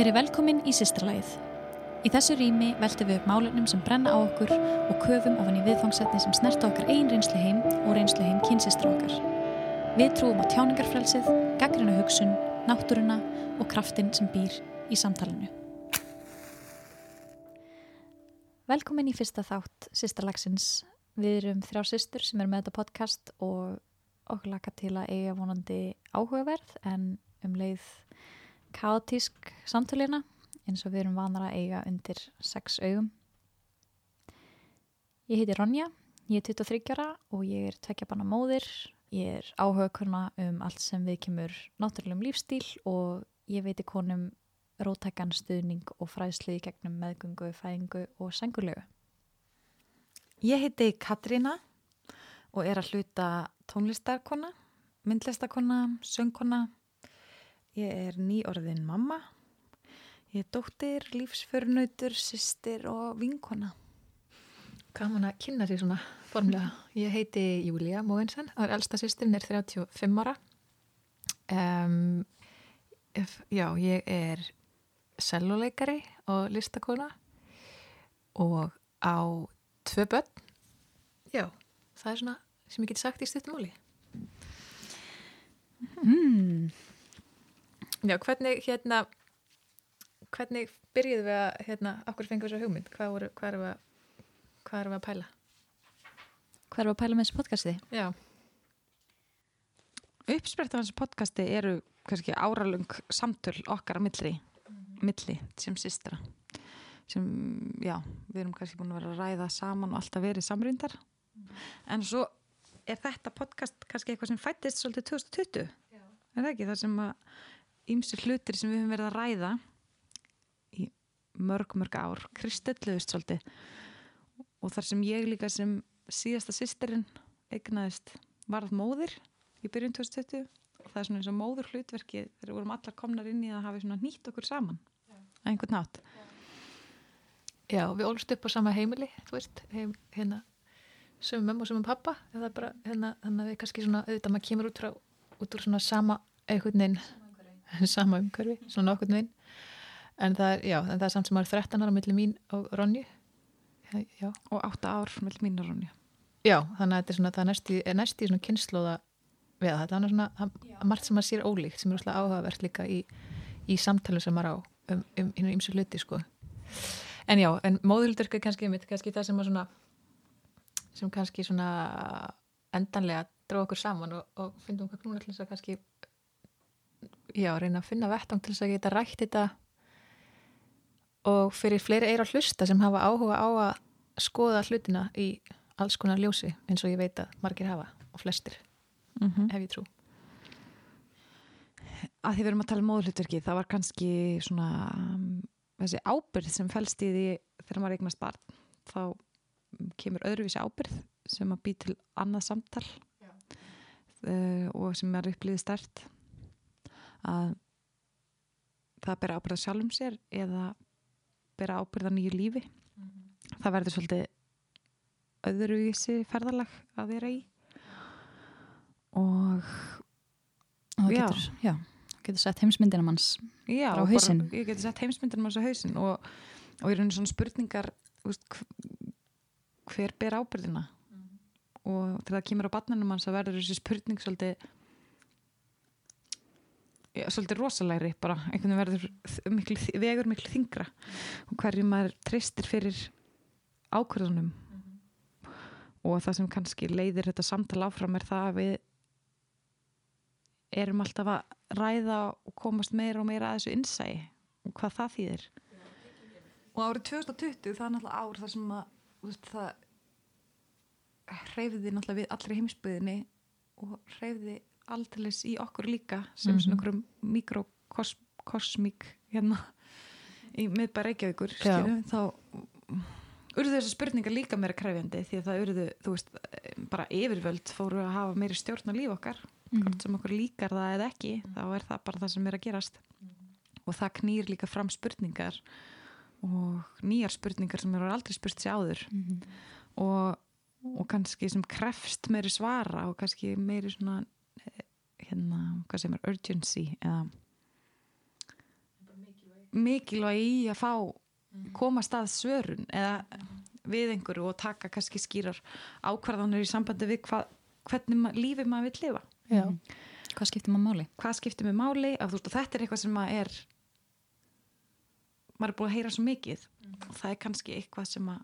Verið velkomin í sýstralægið. Í þessu rými veltum við upp málunum sem brenna á okkur og köfum ofan í viðfangssetni sem snerta okkar einn reynslu heim og reynslu heim kynsistra okkar. Við trúum á tjáningarfrelsið, gaggrinu hugsun, náttúruna og kraftin sem býr í samtalenu. Velkomin í fyrsta þátt sýstralagsins. Við erum þrjá systur sem er með þetta podcast og okkur laka til að eiga vonandi áhugaverð en um leið kaotísk samtölina eins og við erum vanar að eiga undir sex augum. Ég heiti Ronja, ég er 23 ára og ég er tvekjabanna móðir. Ég er áhugakurna um allt sem við kemur náttúrulegum lífstíl og ég veiti konum rótækan stuðning og fræðslu í gegnum meðgöngu, fæðingu og sengulegu. Ég heiti Katrína og er að hluta tónlistarkona, myndlistarkona, söngkona. Ég er nýorðin mamma. Ég er dóttir, lífsförnautur, sýstir og vinkona. Gaman að kynna sér svona formlega. Ég heiti Júlia Móinsen, það er elsta sýstirinn, er 35 ára. Um, ef, já, ég er selvoleikari og listakona og á tvö börn. Já, það er svona sem ég geti sagt í stuttumáli. Mm. Já, hvernig hérna hvernig byrjuðu við að hérna, okkur fengið þessu hugmynd? Hvað, voru, hvað, erum við, að- hvað erum við að pæla? Hvað er að pæla með þessu podcasti? Já, Uppsprett af þessu podcasti eru kannski áralung samtöl okkar á milli, milli sem systra. Sem, já, við erum kannski búin að vera að ræða saman og alltaf verið samrýndar. En svo er þetta podcast kannski eitthvað sem fættist svolítið 2020. Er það ekki? Það sem að ýmsir hlutir sem við höfum verið að ræða í mörg, mörg ár, kristalluðust svolítið. Og þar sem ég líka sem síðasta systirinn eignaðist varð móðir í byrjun 2020 og það er svona eins og móður hlutverki þegar við vorum allar komnar inn í að svona nýtt okkur saman að einhvern nátt. já, við ólst upp á sama heimili, þú veist, heim, hérna sömum mömmu og sömum pappa, eða bara hérna, þannig að við kannski svona, auðvitað maður kemur út frá út úr svona sama einhvern veginn sama umhverfi, svona okkur veginn. En það er, já, en það er samt sem maður er 13 ára millir mín og Ronju. Já, já, Og átta ár með mín og Ronja. já, þannig að þetta er svona það er næsti, er næsti svona kynnslóða við það, það er svona það- margt sem maður sér ólíkt sem er úrslega áhugavert líka í, í samtalen sem maður á um, um, um sko en já, en móðuldur er kannski, kannski það sem svona sem kannski svona endanlega dróða okkur saman og, og finnum hvað knúna til þess að kannski já, reyna að finna vettung til þess að geta rætt þetta og fyrir fleiri eira hlusta sem hafa áhuga á að skoða hlutina í alls konar ljósi eins og ég veit að margir hafa og flestir, Mm -hmm. hef ég trú Að því við erum að tala um móðurhlutverki, það var kannski svona þessi ábyrð sem fælst í því þegar maður eignast barn, þá kemur öðruvísi ábyrð sem að bý til annað samtal uh, og sem er upplýðið stert að það bera ábyrða sjálfum sér eða bera ábyrða nýju lífi. Það verður svolítið öðruvísi ferðalag að vera í. Og Og þú Já. getur, já, getur sett heimsmyndina manns. já, á og hausinn. ég geti sett heimsmyndinum á þessu hausinn og, og ég raunir svona spurningar veist, hv- hver ber ábyrðina og þegar það kemur á barnanum hans að verður þessi spurning svolítið já, svolítið rosalegri bara, einhvern veginn verður miklu, vegur miklu þingra og hverju maður treystir fyrir ákvörðunum og það sem kannski leiðir þetta samtal áfram er það að við erum alltaf að ræða og komast meira og meira að þessu innsæi og hvað það þýðir. Og árið 2020 það er náttúrulega ár þar sem að veist, það hreyfði náttúrulega við allri heimsbyðinni og hreyfði alltilis í okkur líka sem Mhm. svona okkur mikrokosmík hérna í miðbæ Reykjavíkur þá urðu þessar spurningar líka meira krefjandi því að það urðu, þú veist, bara yfirvöld fóru að hafa meiri stjórn á líf okkar Mhm. hvort sem okkur líkar það eða ekki þá er það bara það sem er að gerast. Og það knýr líka fram spurningar og nýjar spurningar sem eru aldrei spurt sér áður. Mhm. og og kannski sem krefst meiri svara og kannski meiri svona hérna, hvað sem er urgency eða mikilvæg í að fá koma stað svörun eða við einhverju og taka kannski skýrar ákvarðanir í sambandi við hva, hvernig lífið maður vil lifa Já. Hvað skiptir maður máli? hvað skiptir með máli að, veist, þetta er eitthvað sem maður er maður er búið að heyra svo mikið og það er kannski eitthvað sem að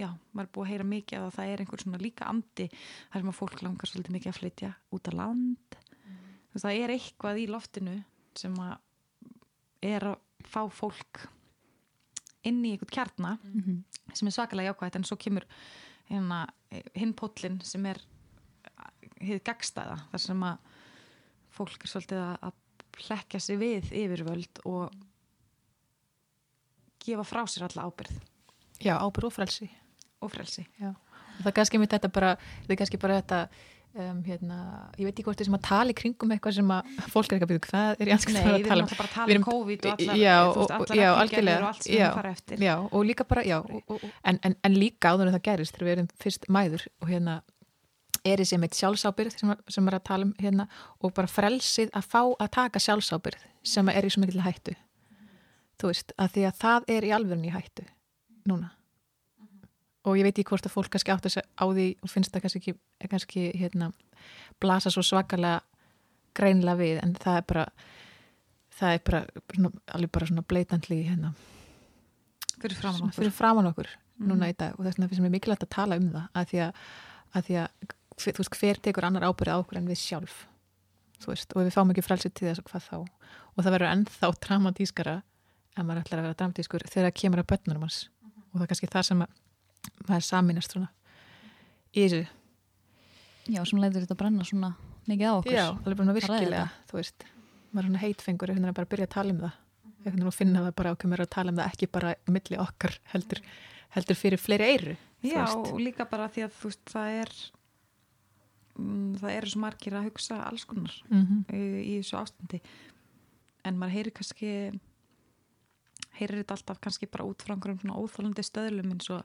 já, maður er búið að heyra mikið að það er einhver svona líka andi þar sem að fólk langar svolítið mikið að flytja út á land veist, það er eitthvað í loftinu sem að er að fá fólk inn í einhvern kjarna Mm -hmm. sem er svakalega jákvægt en svo kemur hérna, hinn pótlinn sem er hefði gagstæða þar sem að fólk er svolítið að, að hlekja sig við yfirvöld og gefa frá sér alla ábyrð Já, ábyrð og frelsi. og frelsi Já. Og það er kannski mitt þetta bara, það er kannski bara þetta, um, hérna, ég veit ekki hvort þessum að tala í kringum eitthvað sem að fólk er ekki að byrja, hvað er ég anskuð Nei, að við tala erum um? alltaf bara að Við tala erum- um COVID og allar, Já, þú veist, og- allar og- já, algjörlega. og allt sem við fara eftir Já, og líka bara, já, og, og, og, en, en, en líka áður en það gerist þegar við erum fyrst mæður og hérna er þessi meitt sjálfsábyrð sem, sem er að tala um hérna og bara frelsið að fá að taka sjálfsábyrð sem er í svo mikil hættu. Þú veist, að því að það er í alvörun í hættu núna. Og ég veit ekki hvort að fólk kannski átt þess á því og finnst það kannski, kannski hérna, blasa svo svakalega greinlega við en það er bara það er bara svona, alveg bara svona bleitandli hérna fyrir framan svona okkur. fyrir framan okkur núna Mhm. í dag. Og þess vegna finnst mér mikilvægt að tala um það að því að, að, því að hver, þú veist, hver tekur annar ábyrði á okkur en við sjálf veist, og við fáum ekki frelsið til þess hvað þá. Og það verður ennþá dramatískara en maður ætlar að vera dramatískur þegar það kemur að börnunum hans. Og það er kannski það sem að maður saminast svona í þessu. Já, sem leiður þetta að brenna svona mikið á okkur. Já, alveg bara ræða virkilega, þú veist maður er svona heitfengur, veginn að bara byrja að tala um það. Veginn að finna það bara okkur mér að tala um það ekki bara milli okkar heldur, heldur fyrir fleiri eyru þú Já, og líka bara því að þú veist, það er það eru svo margir að hugsa alls konar mm í, í þessu ástandi. En maður heyrir kannski heyrir þetta alltaf kannski bara út frá einhverjum svona óþólandi stöðlum eins og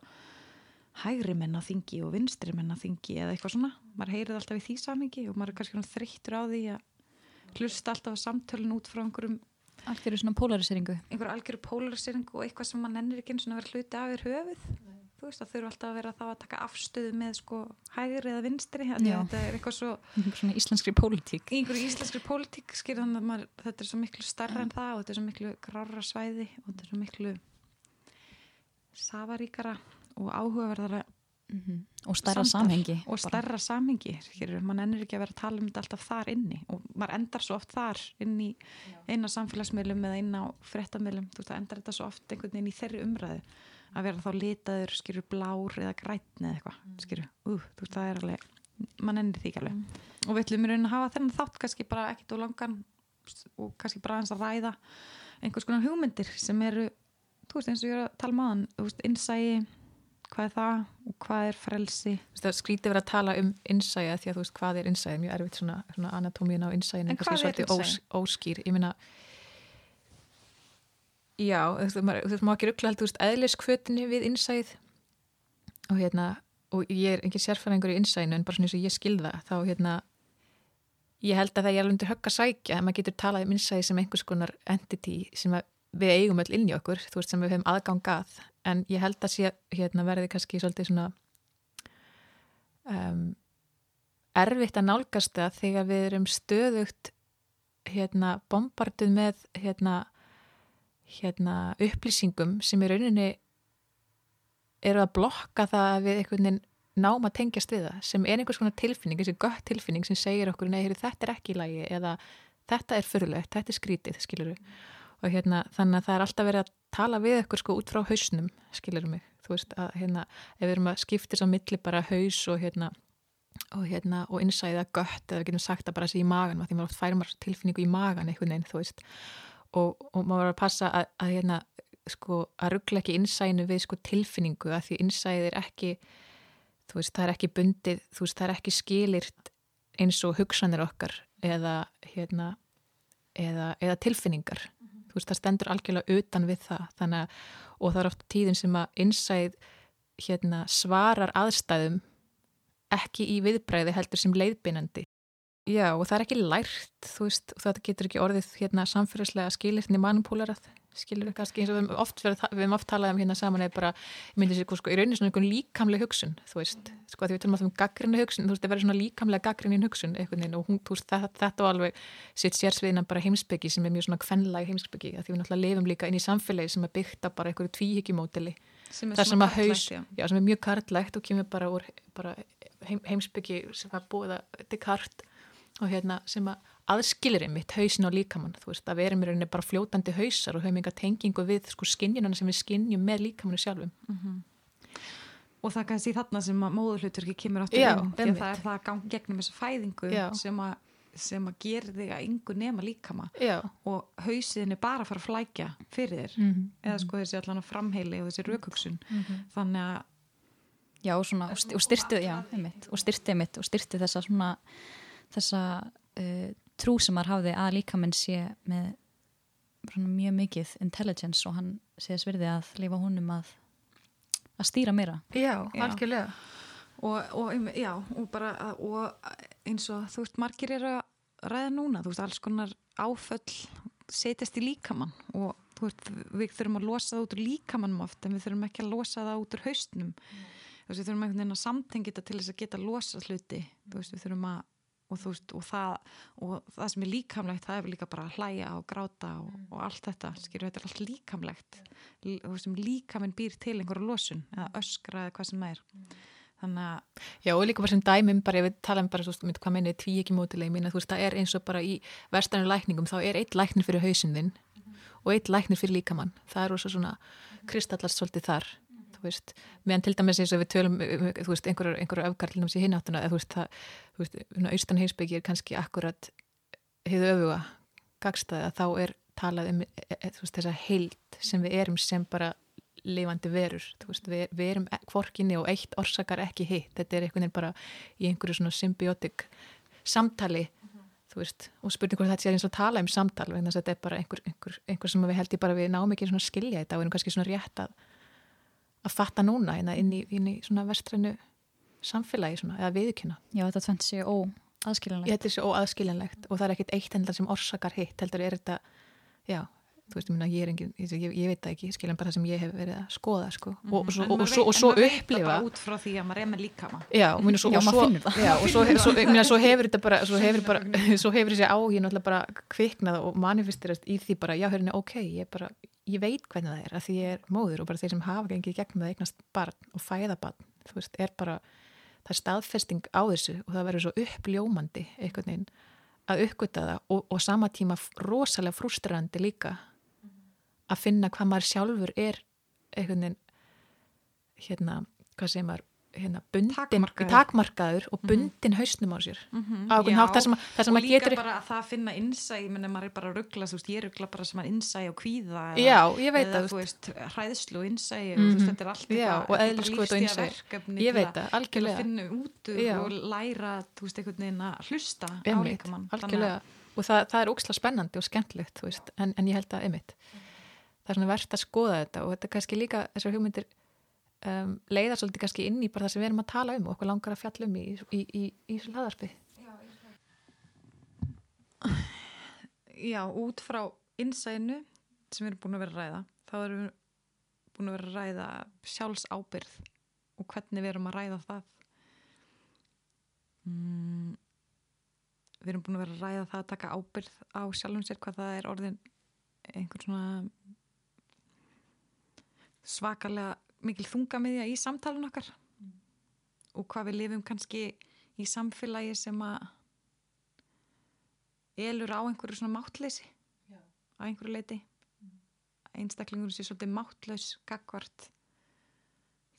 hægri menn að þingi og vinstri menn að þingi eða eitthvað svona, maður heyrir alltaf í því samingi og maður er kannski þreyttur á því að hlusta alltaf á samtölun út frá einhverjum Allt eru svona polariseringu. einhver algjöru polarisering og eitthvað sem maður nennir ekki eins og vera hluti af þér höfuð þú veist að þau eru alltaf að vera þá að taka afstöðu með sko hægri eða vinstri þetta er eitthvað svo Svona íslenskri pólitík. íslenskri pólitík þannig að maður, þetta er svo miklu starra en það og þetta er svo miklu grára svæði og þetta er svo miklu safaríkara og áhugaverðara Og stærra samtal samhengi. og stærra samhengi skilur, maður ennir ekki að vera að tala um þetta alltaf þar inni og maður endar svo oft þar inn í á samfélagsmiðlum eða á fréttamiðlum, þú veist það endar þetta svo oft einhvern veginn í þeirri umræðu að vera þá litaður, skilur, blár eða grætni eða eitthvað, skilur, uh, þú veist það er alveg, maður ennir því ekki alveg. Og við ætlum í raun að hafa þennan þátt kannski bara ekkit og langan og kannski bara aðeins að ræða einhvers konar hugmyndir sem eru þú veist eins og ég er að tala um aðan þú veist, innsægi, hvað er það og hvað er frelsi. Það skrítið verið að tala um innsæja því að þú veist hvað er innsæja, mjög erfitt svona, svona anatómíin á innsæjin En hvað er ós, innsæi? óskýr, ég meina já, þú veist, maður, ekki ruggla heldur, eðliskvötinni við innsæð og hérna og ég er ekki sérfæringur í innsæjinu en bara svona eins og ég skilða þá hérna ég held að það er alveg undir högg að sækja að maður getur talað um innsæði sem einhvers konar entity sem við eigum öll inn í okkur, þú veist, sem við höfum aðgangað en ég held að sé, hérna, verði kannski svolítið svona um, erfitt að nálgast það þegar við erum stöðugt hérna, bombarduð með hérna, hérna, upplýsingum sem í rauninni eru að blokka það að við einhvern veginn náum að tengjast við það sem er einhvers konar tilfinning, þessi gött tilfinning sem segir okkur, heyrðu, þetta er ekki í lagi eða þetta er fyrirlegt, þetta er skrítið skilur og hérna, þannig að það er alltaf verið að tala við okkur sko út frá hausnum skilur mig, þú veist að hérna, ef við erum að skipta svo milli bara haus og hérna og hérna og innsæða gött eða við getum sagt að bara sé í magan því maður oft maður tilfinningu í magan einhvern veginn þú veist og, og maður var að passa að, að hérna sko að ruggla ekki innsæðinu við sko tilfinningu að því innsæðið er ekki veist það er ekki bundið veist það er ekki skilirt eins og hugsanir okkar eða hérna eða, eða tilfinningar. Þú veist það stendur algjörlega utan við það. Þannig að og það er oft tíðin sem að innsæð hérna svarar aðstæðum ekki í viðbræði heldur sem leiðbeinandi já og það er ekki lært þú veist þetta getur ekki orðið hérna samfélagslega skilirni manipúlarað skilur við kannski eins og við höfum oft, við oft talað um hérna saman eða bara, ég myndi sér sko, í rauninni svona einhvern líkamlega hugsun, þú veist. Sko því við talum alltaf um gaggrinni hugsun, þú veist, það verður svona líkamlega gaggrinni hugsun einhvern veginn og hún, þú veist, þetta, þetta og alveg sitt sérsviðinan bara heimsbyggi sem er mjög svona kvenlæg heimsbyggi, því við náttúrulega lifum líka inn í samfélagi sem er byggt af bara einhverju tvíhyggjumódeli. Þar sem að haus, já. já, sem er mjög karlægt og kemur bara úr bara heim, heimsbyggi sem að búið að dekart og hérna sem að aðskilir einmitt hausin og líkamann þú veist að við erum í rauninni bara fljótandi hausar og höfum enga tengingu við sko skinnjunana sem við skinnjum með líkamannu sjálfum mm -hmm. og það kannski þarna sem að móðurhlutur ekki kemur áttur inn að það er það gang gegnum þessu fæðingu Já. sem að sem að gera þig að yngur nema líkama Já. og hausin er bara að fara að flækja fyrir þér mm -hmm. eða sko þessi allan að framheili og þessi raukugsun mm -hmm. þannig að Já, svona, og styrtið, já, einmitt, og styrtið mitt og styrtið þessa svona þessa uh, trú sem maður hafði að líka menn sé með mjög mikið intelligence og hann sé svirði að lifa honum að, að stýra meira. Já, algjörlega. Og, og, já, og, bara, og eins og þú veist, margir er að ræða núna, þú veist, alls konar áföll setjast í líkamann og þú veist, við þurfum að losa það út úr líkamannum oft en við þurfum ekki að losa það út úr haustnum mm. þú veist, við þurfum einhvern veginn að samtengita til þess að geta að losa hluti, þú veist, við þurfum að og þú veist, og það, og það sem er líkamlegt það er líka bara að hlæja og gráta og, mm. og allt þetta, skilju, þetta er allt líkamlegt og sem líkaminn býr til einhverju losun, eða öskra eða hvað sem er mm. þannig að Já, og líka bara sem dæmum, bara ef við talaðum bara svo, mynd, hvað mennið tví ekki mótileg, minna, þú veist, það er eins og bara í verstanir lækningum, þá er eitt læknir fyrir hausinn þinn mm. og eitt læknir fyrir líkamann það er ós svona kristallast svolítið þar þú veist, meðan til dæmis eins og við tölum, þú veist, einhverjar einhverjar öfgarlinum sér hinnáttuna, eða þú veist, það, þú veist, austan heimsbyggi er kannski akkurat hefðu öfuga gagstaði að þá er talað um e, e, veist, þessa heild sem við erum sem bara lifandi verur, þú veist, við, við erum kvorkinni og eitt orsakar ekki hitt, þetta er einhvern veginn bara í einhverju svona symbiotik samtali þú veist, og spurning hvort þetta sé eins og tala um samtal, þannig að þetta er bara einhver, einhver, einhver sem við held ég bara við náum ekki skilja þetta og erum kannski svona rétt að að fatta núna hérna inn í, inn í svona vestrænu samfélagi svona, eða viðkjöna. Já, þetta tvent sé óaðskiljanlegt. Þetta er sé óaðskiljanlegt og það er ekkit eitt hendar sem orsakar hitt, heldur er þetta, já, þú veist, ég er engin, ég, ég veit það ekki, skiljan bara það sem ég hef verið að skoða, sko, mm -hmm. og, og, svo, og, svo, og svo upplifa. út frá því að maður er með líkama. Já, og svo, já, maður finnur það. Já, og svo hefur þetta bara, svo hefur bara, svo hefur þessi áhugin náttúrulega bara kviknað og manifestirast í því bara, já, hérna, ok, ég bara, ég veit hvernig það er að því ég er móður og bara þeir sem hafa gengið gegn með eignast barn og fæða barn, þú veist, er bara það er staðfesting á þessu og það verður svo uppljómandi einhvern veginn að uppgöta það og, og sama tíma rosalega frustrandi líka að finna hvað maður sjálfur er einhvern veginn hérna, hvað segir maður hérna, bundin, takmarkaður. og mhm. bundin mm -hmm. hausnum á sér mm -hmm. á Já, hátt, sem, og líka getur... bara að það finna innsæg menn maður er bara að ruggla, ég ruggla bara sem er innsæg og kvíða Já, eða þú veist, hræðslu og innsæg mm -hmm. þetta er allt eðliskuð og innsæg ég veit það, algjörlega að finna út og læra, veist, að hlusta á líkamann og það, það er óksla spennandi og skemmtlegt, en, en ég held að, einmitt það er svona verðt að skoða þetta og þetta er kannski líka þessar hugmyndir um, leiða svolítið kannski inn í bara það sem við erum að tala um og okkur langar að fjalla um í, í, í, í hlaðarpi Já, út frá innsæðinu sem við erum búin að vera að ræða þá erum við búin að vera að ræða sjálfs ábyrð og hvernig við erum að ræða það. Mm, við erum búin að vera að ræða það að taka ábyrð á sjálfum sér hvað það er orðin einhvern svona svakalega mikil þungamiðja í samtalun okkar mm. og hvað við lifum kannski í samfélagi sem að elur á einhverju svona máttleysi Já. á einhverju leiti mm. einstaklingur sé svolítið máttlaus gagvart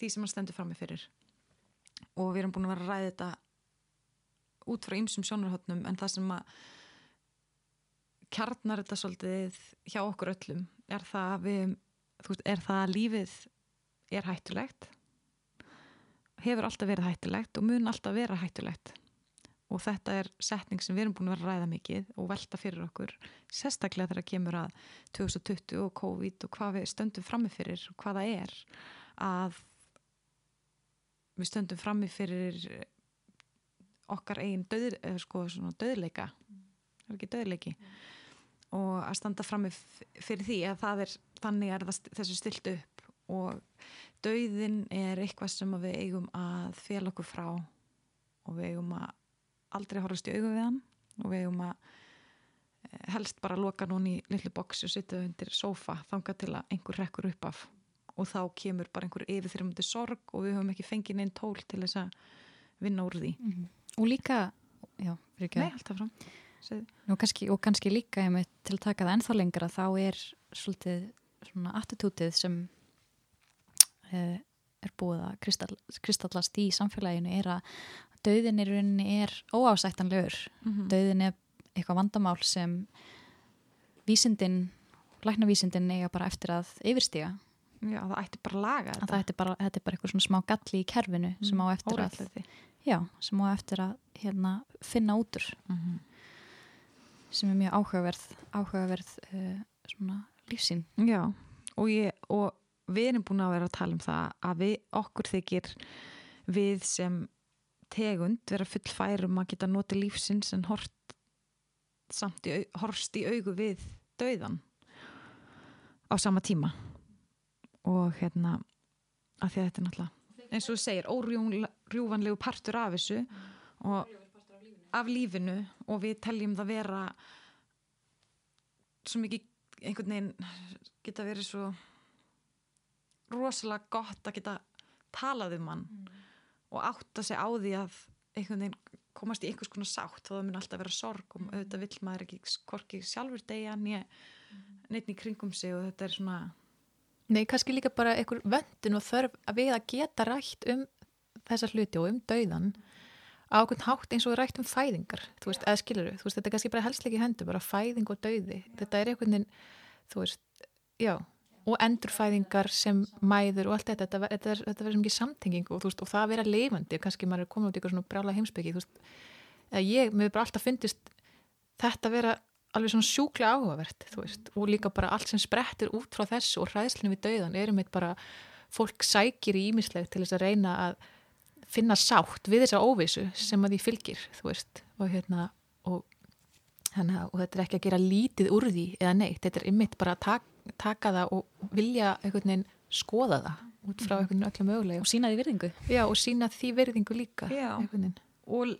því sem hann stendur fram með fyrir og við erum búin að vera að ræða þetta út frá ymsum sjónarhóttnum en það sem að kjarnar þetta svolítið hjá okkur öllum er það, við, veist, er það að lífið er hættulegt hefur alltaf verið hættulegt og mun alltaf vera hættulegt. Og þetta er setning sem við erum búin að vera að ræða mikið og velta fyrir okkur sérstaklega þegar kemur að 2020 og COVID og hvað við stöndum frammefyrir og hvaða er að við stöndum frammefyrir okkar eigin döð, sko döðleika það er ekki döðleiki og að standa frammi fyrir því að það er, þannig er það, þessu stilt upp og döðin er eitthvað sem við eigum að fél okkur frá og við eigum að aldrei horfast í augu við hann og við eigum að eh, helst bara loka núni í lillu boksi og sitja undir sofa þanga til að einhver rekkur upp af. Og þá kemur bara einhver yfirþrjumandi sorg og við höfum ekki fengið neinn tól til þess að vinna úr því. Mm -hmm. og líka já, Nei, alltaf fram og kannski, og kannski líka til að taka það ennþá lengra þá er svolítið svona attitútið sem er búið að kristall, kristallast í samfélaginu er að döðin í rauninni er óásættanlegur mm -hmm. döðin er eitthvað vandamál sem vísindin læknavísindin eiga bara eftir að yfirstíga Já, það ætti bara að laga þetta. Það ætti bara, þetta er bara eitthvað svona smá galli í kerfinu mm, sem á eftir órættlæti. að já, sem á eftir að hérna, finna útur mm -hmm. sem er mjög áhugaverð áhugaverð uh, svona lífsín. Já, og, ég, og við erum búin að vera að tala um það að við, okkur þykir við sem tegund vera fullfærum að geta notið lífsins en hort samt í, horst í augu við dauðan á sama tíma. Og hérna að því að þetta er náttúrulega eins og þú segir, órjúvanlegu partur af þessu og af lífinu og við teljum það vera svo mikið einhvern veginn geta verið svo rosalega gott að geta talað um hann mm. og átta sig á því að einhvern veginn komast í einhvers konar sátt þá það mun alltaf vera sorg og mm. auðvitað vill maður ekki korki sjálfur degja neitt í kringum sig og þetta er svona Nei, kannski líka bara einhver vöndin og þörf að við að geta rætt um þessa hluti og um dauðan á okkur hátt eins og rætt um fæðingar þú veist, eða skilur þú, veist, þetta er kannski bara helst ekki hendur, bara fæðing og dauði. Þetta er einhvern veginn, þú veist já, og endurfæðingar sem mæður og allt þetta þetta, þetta, þetta verður sem ekki samtenging og, veist, og það að vera lifandi, kannski maður er komin út í eitthvað svona brála heimsbyggi, ég, mér er bara alltaf fundist þetta vera alveg svona sjúklega áhugavert veist, og líka bara allt sem sprettir út frá þessu og hræðslinu við dauðan erum eitt bara fólk sækir í ímislegt til þess að reyna að finna sátt við þessa óvissu sem að því fylgir veist, og, hérna, og, hana, og þetta er ekki að gera lítið úr því eða neitt, þetta er ymmit bara að taka, taka það og vilja einhvern veginn skoða það út frá einhvern veginn öllum möguleg og sína því virðingu. Já og sína því virðingu líka og,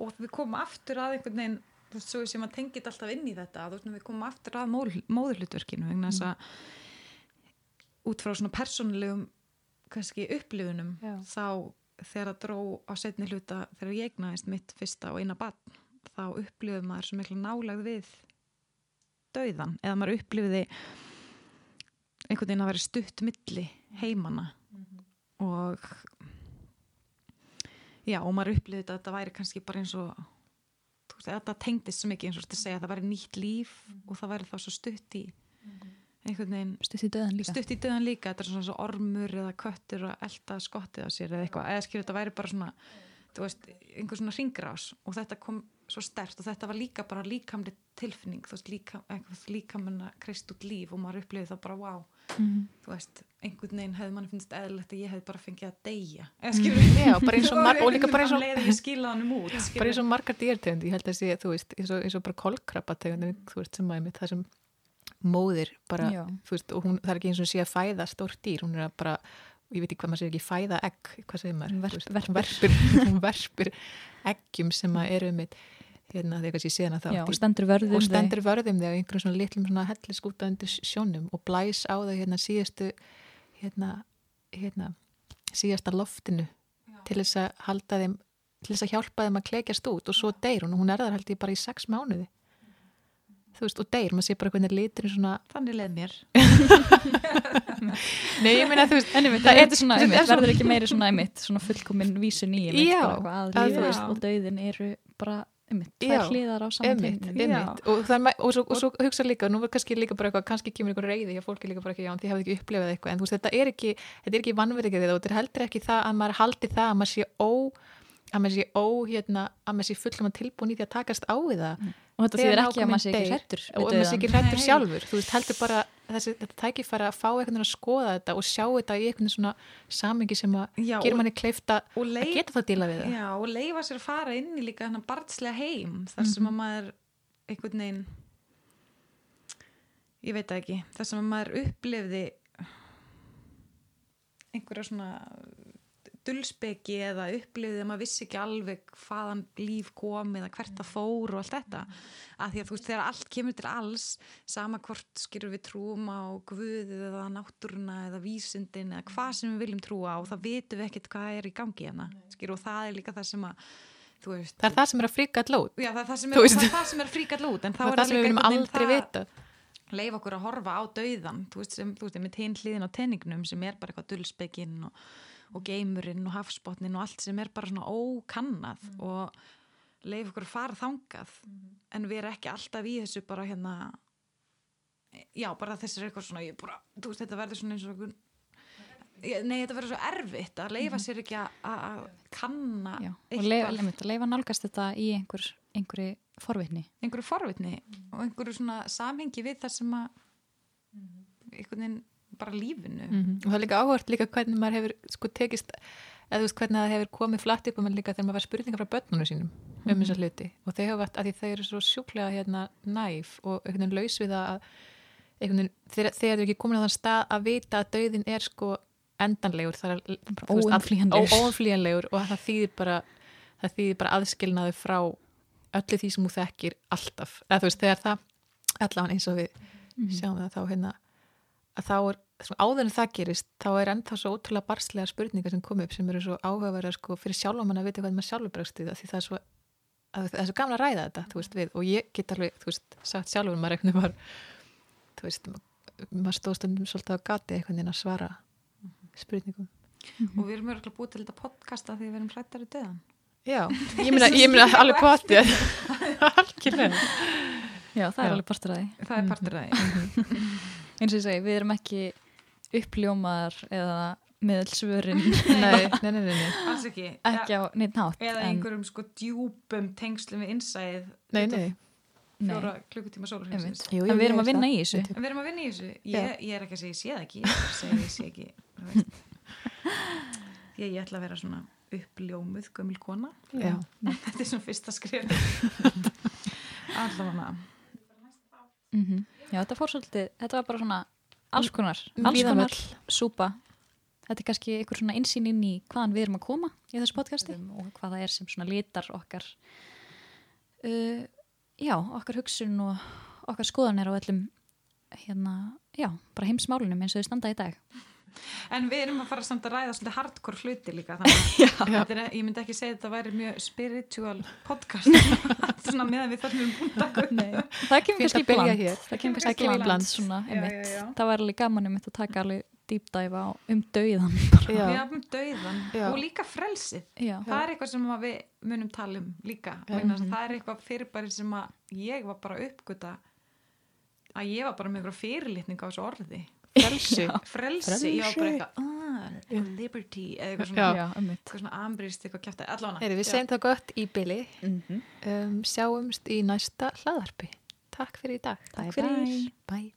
og við komum aftur að einhvern veginn þú veist, svo sem að tengit alltaf inn í þetta þú veist, við komum aftur að móðurlutverkinu vegna þess að út frá svona persónulegum kannski upplifunum Já. þá þegar að dró á setni hluta þegar ég egnaðist mitt fyrsta og eina barn þá upplifum maður svo miklu nálagð við dauðan eða maður upplifiði einhvern veginn að vera stutt milli heimanna mm -hmm. og já og maður upplifiði þetta að þetta væri kannski bara eins og þetta tengdist svo mikið eins og þetta segja að það væri nýtt líf mm. og það væri þá svo stutt í einhvern veginn stutt í döðan líka, stutt í döðan líka. þetta er svona, svona ormur eða köttur að elda skottið á sér eða eitthvað eða skilur þetta væri bara svona veist, einhver svona ringrás og þetta kom svo stert og þetta var líka bara líkamli tilfinning, þú veist, líka, líkamanna kreist út líf og maður upplifið það bara wow, mm -hmm. þú veist einhvern veginn hefði manni finnst eðlilegt að ég hef bara fengið að deyja, eða skilur mm. Já, bara eins og, mar og líka bara eins og bara eins og margar dýrtegund, ég held að sé, þú veist eins og, eins og bara kolkrabategund, þú veist, sem aðeins það sem móðir bara, Já. þú veist, og hún, það er ekki eins og sé að fæða stórt dýr, hún er bara ég veit ekki hvað maður segir ekki, fæða egg hvað segir maður? Verp, verp, verpir, verpir eggjum sem að eru um eitt hérna þegar ég sé hana þá Já, og stendur vörðum og stendur vörðum þegar einhverjum svona litlum svona hellis út undir sjónum og blæs á þau hérna síðastu hérna, hérna síðasta loftinu Já. til þess að halda þeim til þess að hjálpa þeim að klekjast út og svo deyr hún, hún er þar held ég bara í sex mánuði. Þú veist, og deyr, maður sé bara hvernig litur svona... Þannig leð mér. Nei, ég meina, þú veist einmitt, það, það er svona, einmitt, er verður ekki meiri svona einmitt, svona fullkominn vísun í einmitt, já, bara, að lífið og dauðin eru bara tvær hliðar á saman og, og, og, og svo hugsa líka, nú er kannski líka bara eitthvað, kannski kemur einhver reyði, já, fólki líka bara ekki, já, því hafði ekki upplefað eitthvað, en þú veist, þetta er ekki þetta er ekki vannverðið og þetta er heldur ekki það að maður haldi það að maður sé ó að maður sé ó, hérna, að maður sé fullum að tilbúin í því að takast á við það. Mm. og þetta þýðir ekki að maður sé ekki deyr. hrættur og maður sé ekki Nei. hrættur sjálfur. Þú veist, heldur bara þessi, þetta tækifæri að fá einhvern veginn að skoða þetta og sjá þetta í einhvern svona samingi sem að Já, gera og- manni kleifta að geta það að díla við það. Já, og leifa sér að fara inn í líka hennar barnslega heim þar sem að maður einhvern veginn ég veit ekki. Þar sem að maður upplifði einhverja svona dulspeki eða upplifði að maður vissi ekki alveg hvaðan líf kom eða hvert það fór og allt þetta. Að því að þú veist þegar allt kemur til alls sama hvort skilur við trúum á guðið eða náttúruna eða vísindin eða hvað sem við viljum trúa á þá vitum við ekkert hvað er í gangi hérna skilur og það er líka það sem að veist, það er það sem er að fríka allót það, er það, sem er, það það sem er fríkall út en þá það er það sem við viljum aldrei vita leif okkur að horfa á dauðan þú veist, sem, þú veist, með hinn hliðin á tenningnum sem er bara eitthvað dulspekin og, og geimurinn og hafsbotnin og allt sem er bara svona ókannað og leif okkur að fara þangað. En við erum ekki alltaf í þessu bara hérna já, bara þessi er eitthvað svona ég bara, þú veist, þetta verður svona eins og Ég- nei, þetta verður svo erfitt að leifa sér ekki að- kanna Já, og leifa, að leifa nálgast þetta í einhver, einhverju forvitni. Einhverju forvitni og einhverju svona samhengi við það sem að einhvern veginn bara lífinu. Mhm. og það er líka áhört líka hvernig maður hefur sko tekist, eða þú veist hvernig það hefur komið flatt upp um líka þegar maður var spurningar frá börnunum sínum um þessa hluti. Og þau hafa vært að því þau eru svo sjúklega hérna næf og einhvern veginn laus við að einhvern veginn, þau eru ekki komin á þann stað að vita að dauðin er sko endanlegur. Það er þú veist, all- Óumflýjanlegur. ó- óumflýjanlegur og það þýðir bara það þýðir bara aðskilnaði frá öllu því sem þú þekkir alltaf. Eða þú veist þegar það allavega eins og við sjáum það þá hérna að þá er, áður en það gerist þá er ennþá svo ótrúlega barslega spurningar sem kom upp sem eru svo áhugaverða sko fyrir sjálfa mann að vita hvað maður sjálfur bregst við það því það er svo er svo gaman að ræða þetta þú veist við. Og ég get alveg þú veist sagt sjálfur maður veginn var þú veist ma- maður stóð stundum svolítið á gati einhvern veginn að svara spurningum. Og við erum örgulega búið til þetta podcasta því við erum hrættar í döðan. Já, ég meina, ég meina alveg algjörlega. Já, það er alveg partur eins og ég segi, við erum ekki uppljómaðar eða meðelsvörin nei, nei, nei, nei, nei. alls ekki, ekki á neitt nátt eða en- einhverjum sko djúpum tengslum við innsæð nei, nei. Fjóra klukkutíma jú, en við erum að vinna í þessu. En við erum að vinna í þessu. Ég, ég er ekki að segja ég sé það ekki. Ég er að segja ég sé ekki. Ég, ég ætla að vera svona uppljómuð gömul kona. Þetta er svona fyrsta skrif allavega mm Já, þetta fór svolítið, þetta var bara svona alls konar, alls Víðan konar súpa. Þetta er kannski einhver svona insýn inn í hvaðan við erum að koma í þessu podcasti. Og hvað það er sem svona litar okkar uh, já, okkar hugsun og okkar skoðanir á öllum hérna, já, bara heimsmálunum eins og þau standa í dag En við erum að fara samt að ræða svolítið hardcore hluti líka þannig að er, ég myndi ekki segja að þetta væri mjög spiritual podcast. Svona meðan við erum búin að taka upp. það kemur kannski að í byrja bland hér. það kemur kannski í bland. svona, Já, já, já. það var alveg gaman um þetta að taka alveg dýpdæfa um dauðan Já. hafum dauðan Já. og líka frelsið. Já, það er eitthvað sem að við munum tala um líka. Að það er eitthvað fyrirbæri sem að ég var bara að uppgöta að ég var bara með eitthvað fyrirlitning á þessu orði Frelsi. frelsi, var bara eitthvað ah, liberty eða eitthvað svona, já, eitthvað svona ambrist eitthvað kjátt allavega. Heyri, við segjum það gott í byli Mhm. um, sjáumst í næsta hlaðarpi Takk fyrir í dag. Takk fyrir. Bye